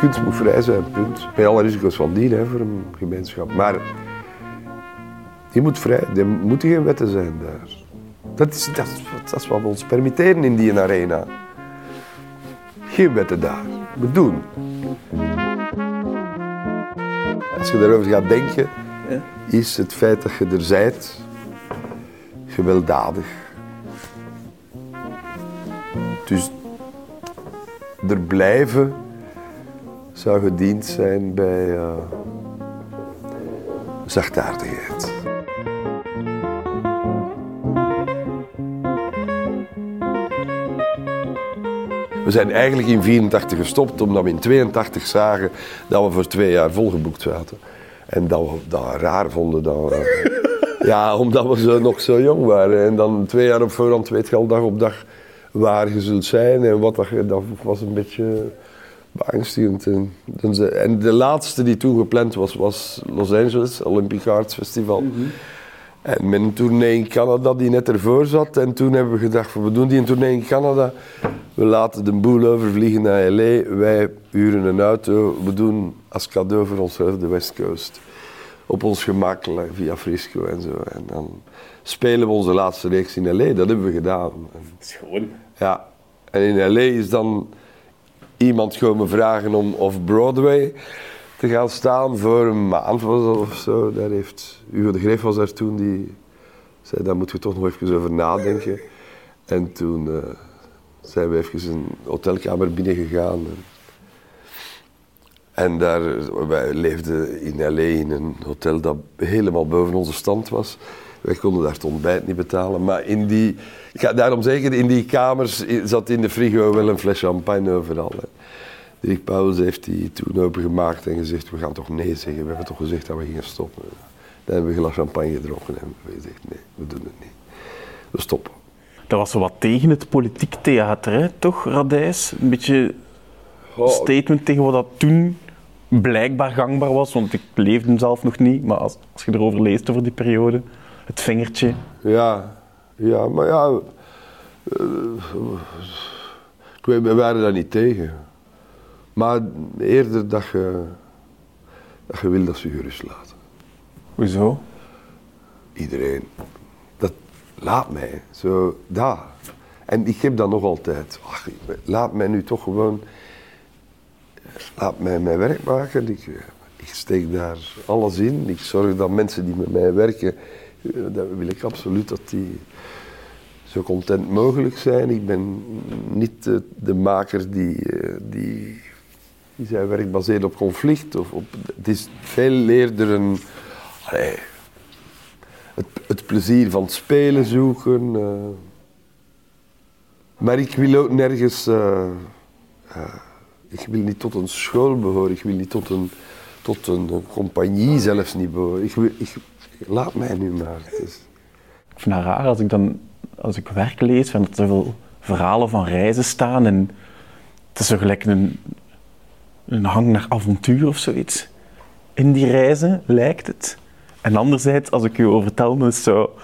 Kunst moet vrij zijn, punt. Bij alle risico's van dien hè, voor een gemeenschap. Maar die moet vrij, er moeten geen wetten zijn daar. Dat is, dat, dat is wat we ons permitteren in die arena. Geen wetten daar. We doen. Als je daarover gaat denken, is het feit dat je er zijt gewelddadig. Dus er blijven zou gediend zijn bij eh, zachtaardigheid. We zijn eigenlijk in 84 gestopt omdat we in 82 zagen dat we voor twee jaar volgeboekt zaten. En dat we dat raar vonden. Dat we- ja, omdat we zo, nog zo jong waren. En dan twee jaar op voorhand weet je al dag op dag waar je zult zijn. En wat dat was een beetje beangstigend. En, en de laatste die toen gepland was, was Los Angeles, Olympic Arts Festival. En met een tournee in Canada die net ervoor zat. En toen hebben we gedacht, van, we doen die een tournee in Canada. We laten de boel overvliegen naar L.A. Wij huren een auto. We doen als cadeau voor onszelf de West Coast. Op ons gemak, via Frisco en zo. En dan spelen we onze laatste reeks in L.A. Dat hebben we gedaan. En, Schoon. ja. En in L.A. is dan iemand komen vragen om off-Broadway te gaan staan voor een maand of zo. Daar heeft Hugo de Greef was daar toen, die zei, daar moeten we toch nog even over nadenken. En toen eh, zijn we even een hotelkamer binnengegaan. En, en daar, wij leefden in L.A. in een hotel dat helemaal boven onze stand was. Wij konden daar het ontbijt niet betalen. Maar in die, ik ga daarom zeggen, in die kamers zat in de frigo wel een fles champagne overal. Hè. Dirk Pauwels heeft die toen opengemaakt en gezegd, we gaan toch nee zeggen. We hebben toch gezegd dat we gingen stoppen. Dan hebben we een glas champagne gedronken en we gezegd, nee, we doen het niet. We stoppen. Dat was wat tegen het politiek theater, hè, toch, Radijs? Een beetje een statement tegen wat dat toen blijkbaar gangbaar was, want ik leefde hem zelf nog niet, maar als, als je erover leest over die periode, het vingertje. Ja, ja, maar ja. eh, ik weet, we waren daar niet tegen. Maar eerder dat je, dat je wil dat ze je gerust laten. Hoezo? Iedereen. Dat laat mij. Zo, daar. En ik heb dat nog altijd. Ach, laat mij nu toch gewoon. Laat mij mijn werk maken. Ik, eh, ik steek daar alles in. Ik zorg dat mensen die met mij werken. Eh, Dat wil ik absoluut dat die zo content mogelijk zijn. Ik ben niet de, maker die, eh, die, die zijn werk baseert op conflict. Of op, het is veel eerder een. het, het plezier van het spelen zoeken. eh. Maar ik wil ook nergens. ik wil niet tot een school behoren. Ik wil niet tot een, tot een, eh, compagnie zelfs niet behoren. Ik wil, ik, laat mij nu maar. Ik vind het raar als ik dan, als ik werk lees, en dat er zoveel verhalen van reizen staan en het is zo gelijk een, een hang naar avontuur of zoiets. In die reizen lijkt het. En anderzijds, als ik u over vertel, dan is het zo,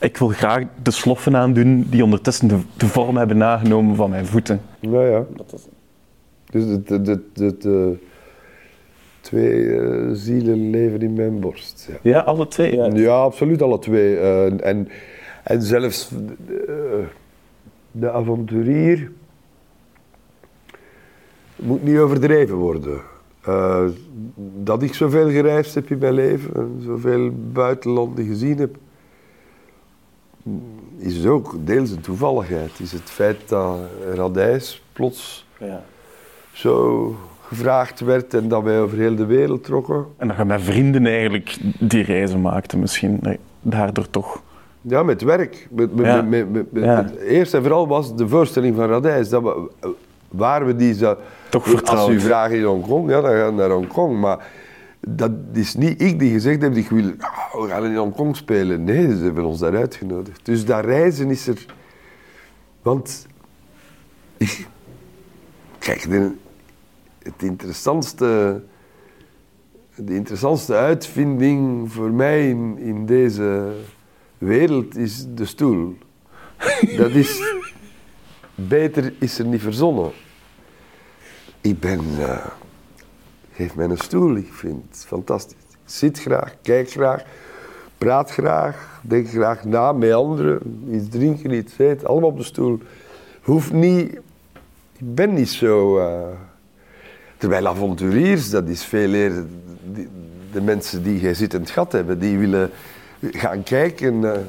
ik wil graag de sloffen aandoen die ondertussen de, de vorm hebben aangenomen van mijn voeten. Nou ja. Dus de, de, de, de, de twee eh, zielen leven in mijn borst. Ja. Ja, alle twee. Ja. Ja, absoluut alle twee. Eh, en, en zelfs de, de avonturier moet niet overdreven worden. Eh, dat ik zoveel gereisd heb in mijn leven, en zoveel buitenlanden gezien heb, is ook deels een toevalligheid. Is het feit dat Radijs plots Ja. zo gevraagd werd en dat wij over heel de wereld trokken. En dat je met vrienden eigenlijk die reizen maakte misschien. Daardoor toch. Ja, met werk. Met, met, Ja. met, Ja. eerst en vooral was de voorstelling van Radijs. Dat we, waar we die zo... Toch Als vertrouwd. u vraagt in Hongkong, ja, dan gaan we naar Hongkong. Maar dat is niet ik die gezegd heb, ik wil, ah, we gaan in Hongkong spelen. Nee, ze hebben ons daar uitgenodigd. Dus dat reizen is er... Want... Kijk, de, het interessantste... De interessantste uitvinding voor mij in, in deze wereld is de stoel. Dat is... Beter is er niet verzonnen. Ik ben... eh, geef mij een stoel, ik vind het fantastisch. Ik zit graag, kijk graag, praat graag, denk graag na met anderen. Iets drinken, iets eten, allemaal op de stoel. Hoeft niet... Ik ben niet zo... eh, terwijl avonturiers, dat is veel eerder... de mensen die geen zit in het gat hebben, die willen gaan kijken... eh.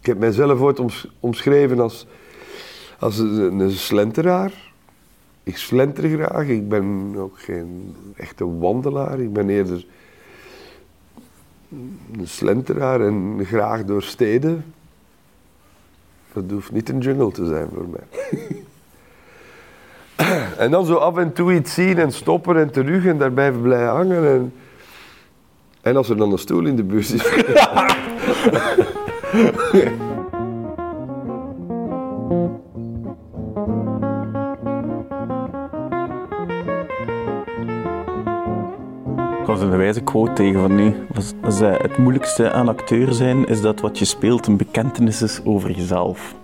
ik heb mijzelf ooit oms- omschreven als, als een slenteraar. Ik slenter graag, ik ben ook geen echte wandelaar. Ik ben eerder een slenteraar en graag door steden. Dat hoeft niet een jungle te zijn voor mij. en dan zo af en toe iets zien en stoppen en terug en daar blijven blij hangen. En, en als er dan een stoel in de bus is. Ik was een wijze quote tegen van nu. Het moeilijkste aan acteur zijn is dat wat je speelt een bekentenis is over jezelf.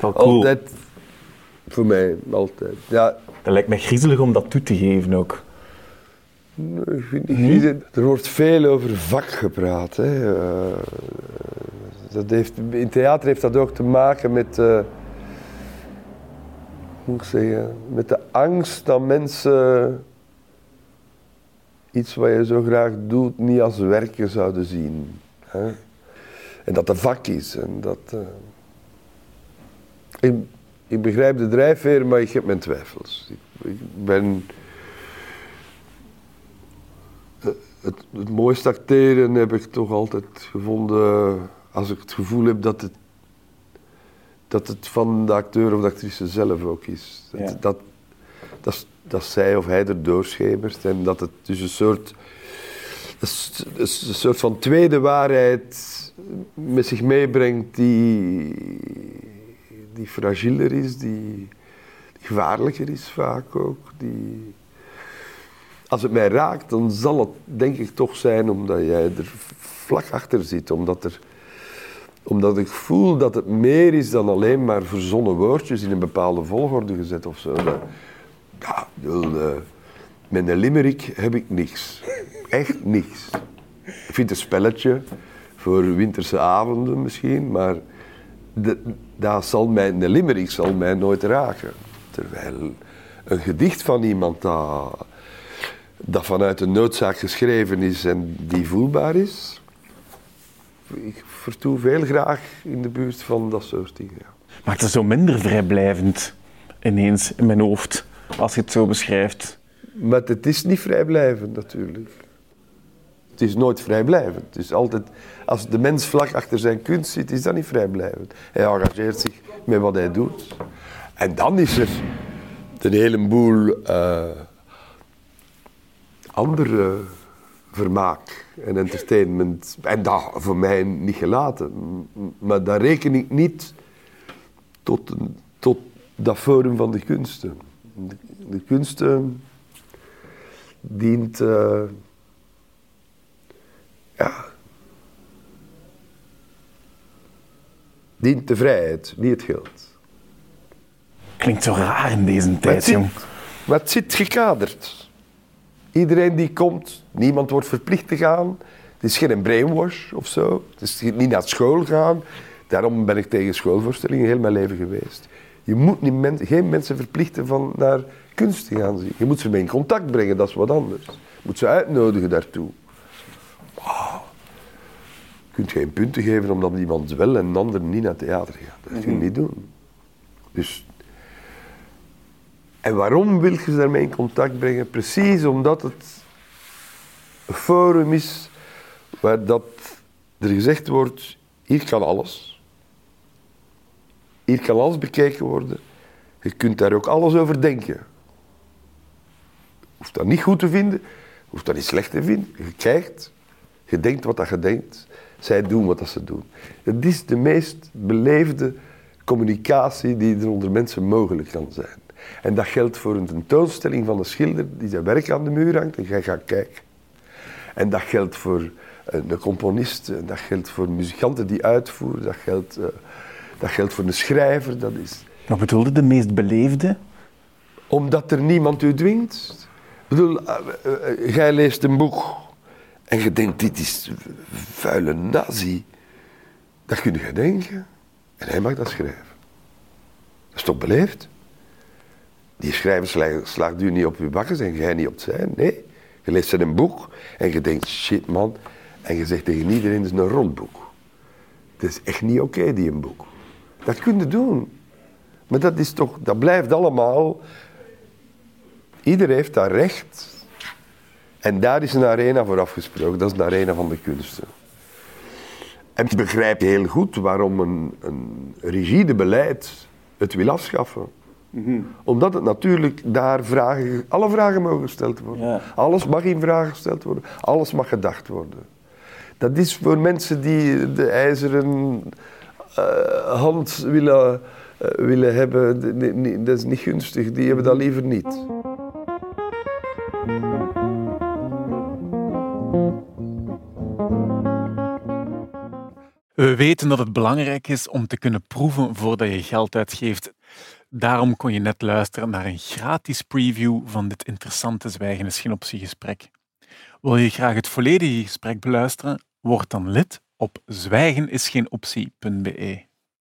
Wel cool. Altijd. Voor mij, altijd. Ja, Dat lijkt me griezelig om dat toe te geven ook. Nee, ik vind niet griezelig. Er wordt veel over vak gepraat. Hè. Eh, dat heeft, in theater heeft dat ook te maken met, eh, hoe moet ik zeggen, met de angst dat mensen iets wat je zo graag doet niet als werken zouden zien. Hè. En dat een vak is. En dat, eh, ik, ik begrijp de drijfveer, maar ik heb mijn twijfels. Ik, ik ben... Het, het mooiste acteren heb ik toch altijd gevonden als ik het gevoel heb dat het, dat het van de acteur of de actrice zelf ook is. Dat, Ja. dat, dat, dat zij of hij er doorschemert en dat het dus een soort, een soort van tweede waarheid met zich meebrengt die, die fragieler is, die, die gevaarlijker is vaak ook. Die, als het mij raakt, dan zal het denk ik toch zijn omdat jij er vlak achter zit. Omdat, er, omdat ik voel dat het meer is dan alleen maar verzonnen woordjes in een bepaalde volgorde gezet of zo. Ja, eh, met een limerick heb ik niks. Echt niks. Ik vind het een spelletje voor winterse avonden misschien, maar de, dat zal mij, een limerick zal mij nooit raken. Terwijl een gedicht van iemand dat, dat vanuit een noodzaak geschreven is en die voelbaar is, ik vertoe veel graag in de buurt van dat soort dingen. ja. Maakt het zo minder vrijblijvend ineens in mijn hoofd als je het zo beschrijft. Maar het is niet vrijblijvend natuurlijk. Is nooit vrijblijvend. Het is altijd, als de mens vlak achter zijn kunst zit, is dat niet vrijblijvend. Hij engageert zich met wat hij doet. En dan is er een heleboel eh andere vermaak en entertainment. En dat voor mij niet gelaten. Maar dat reken ik niet tot, tot dat forum van de kunsten. De, de kunsten dient. eh, ja. Dient de vrijheid, niet het geld. Klinkt zo raar in deze tijd, jong. maar het zit gekaderd. Iedereen die komt, niemand wordt verplicht te gaan. Het is geen brainwash of zo. Het is niet naar school gaan. Daarom ben ik tegen schoolvoorstellingen heel mijn leven geweest. Je moet niet men- geen mensen verplichten van naar kunst te gaan zien. Je moet ze mee in contact brengen, dat is wat anders. Je moet ze uitnodigen daartoe. Kunt geen punten geven omdat iemand wel en een ander niet naar theater gaat. Dat kun je niet doen. Dus en waarom wil je ze daarmee in contact brengen? Precies omdat het een forum is waar dat er gezegd wordt, hier kan alles. Hier kan alles bekeken worden. Je kunt daar ook alles over denken. Je hoeft dat niet goed te vinden, je hoeft dat niet slecht te vinden. Je kijkt, je denkt wat dat je denkt. Zij doen wat dat ze doen. Het is de meest beleefde communicatie die er onder mensen mogelijk kan zijn. En dat geldt voor een tentoonstelling van een schilder die zijn werk aan de muur hangt en jij gaat kijken. En dat geldt voor een componist, en dat geldt voor muzikanten die uitvoeren, dat geldt, eh, dat geldt voor een schrijver. Dat is, Wat bedoelde de meest beleefde? Omdat er niemand u dwingt. Ik bedoel, eh, eh, eh, jij leest een boek en je denkt, dit is vuile nazi. Dat kun je denken. En hij mag dat schrijven. Dat is toch beleefd? Die schrijver sla- slaagt u niet op uw bakkes en jij niet op zijn. Nee. Je leest een boek en je denkt, shit man. En je zegt tegen iedereen, het is een rotboek. Het is echt niet oké, die een boek. Dat kun je doen. Maar dat is toch, dat blijft allemaal. Iedereen heeft daar recht. En daar is een arena voor afgesproken. Dat is de arena van de kunsten. En ik begrijp heel goed waarom een, een rigide beleid het wil afschaffen. Omdat het natuurlijk daar vragen, alle vragen mogen gesteld worden. Ja. Alles mag in vraag gesteld worden. Alles mag gedacht worden. Dat is voor mensen die de ijzeren eh, hand willen, eh, willen hebben, dat is niet gunstig. Die hebben dat liever niet. We weten dat het belangrijk is om te kunnen proeven voordat je geld uitgeeft. Daarom kon je net luisteren naar een gratis preview van dit interessante Zwijgen is geen optie gesprek. Wil je graag het volledige gesprek beluisteren? Word dan lid op zwijgenisgeenoptie.be.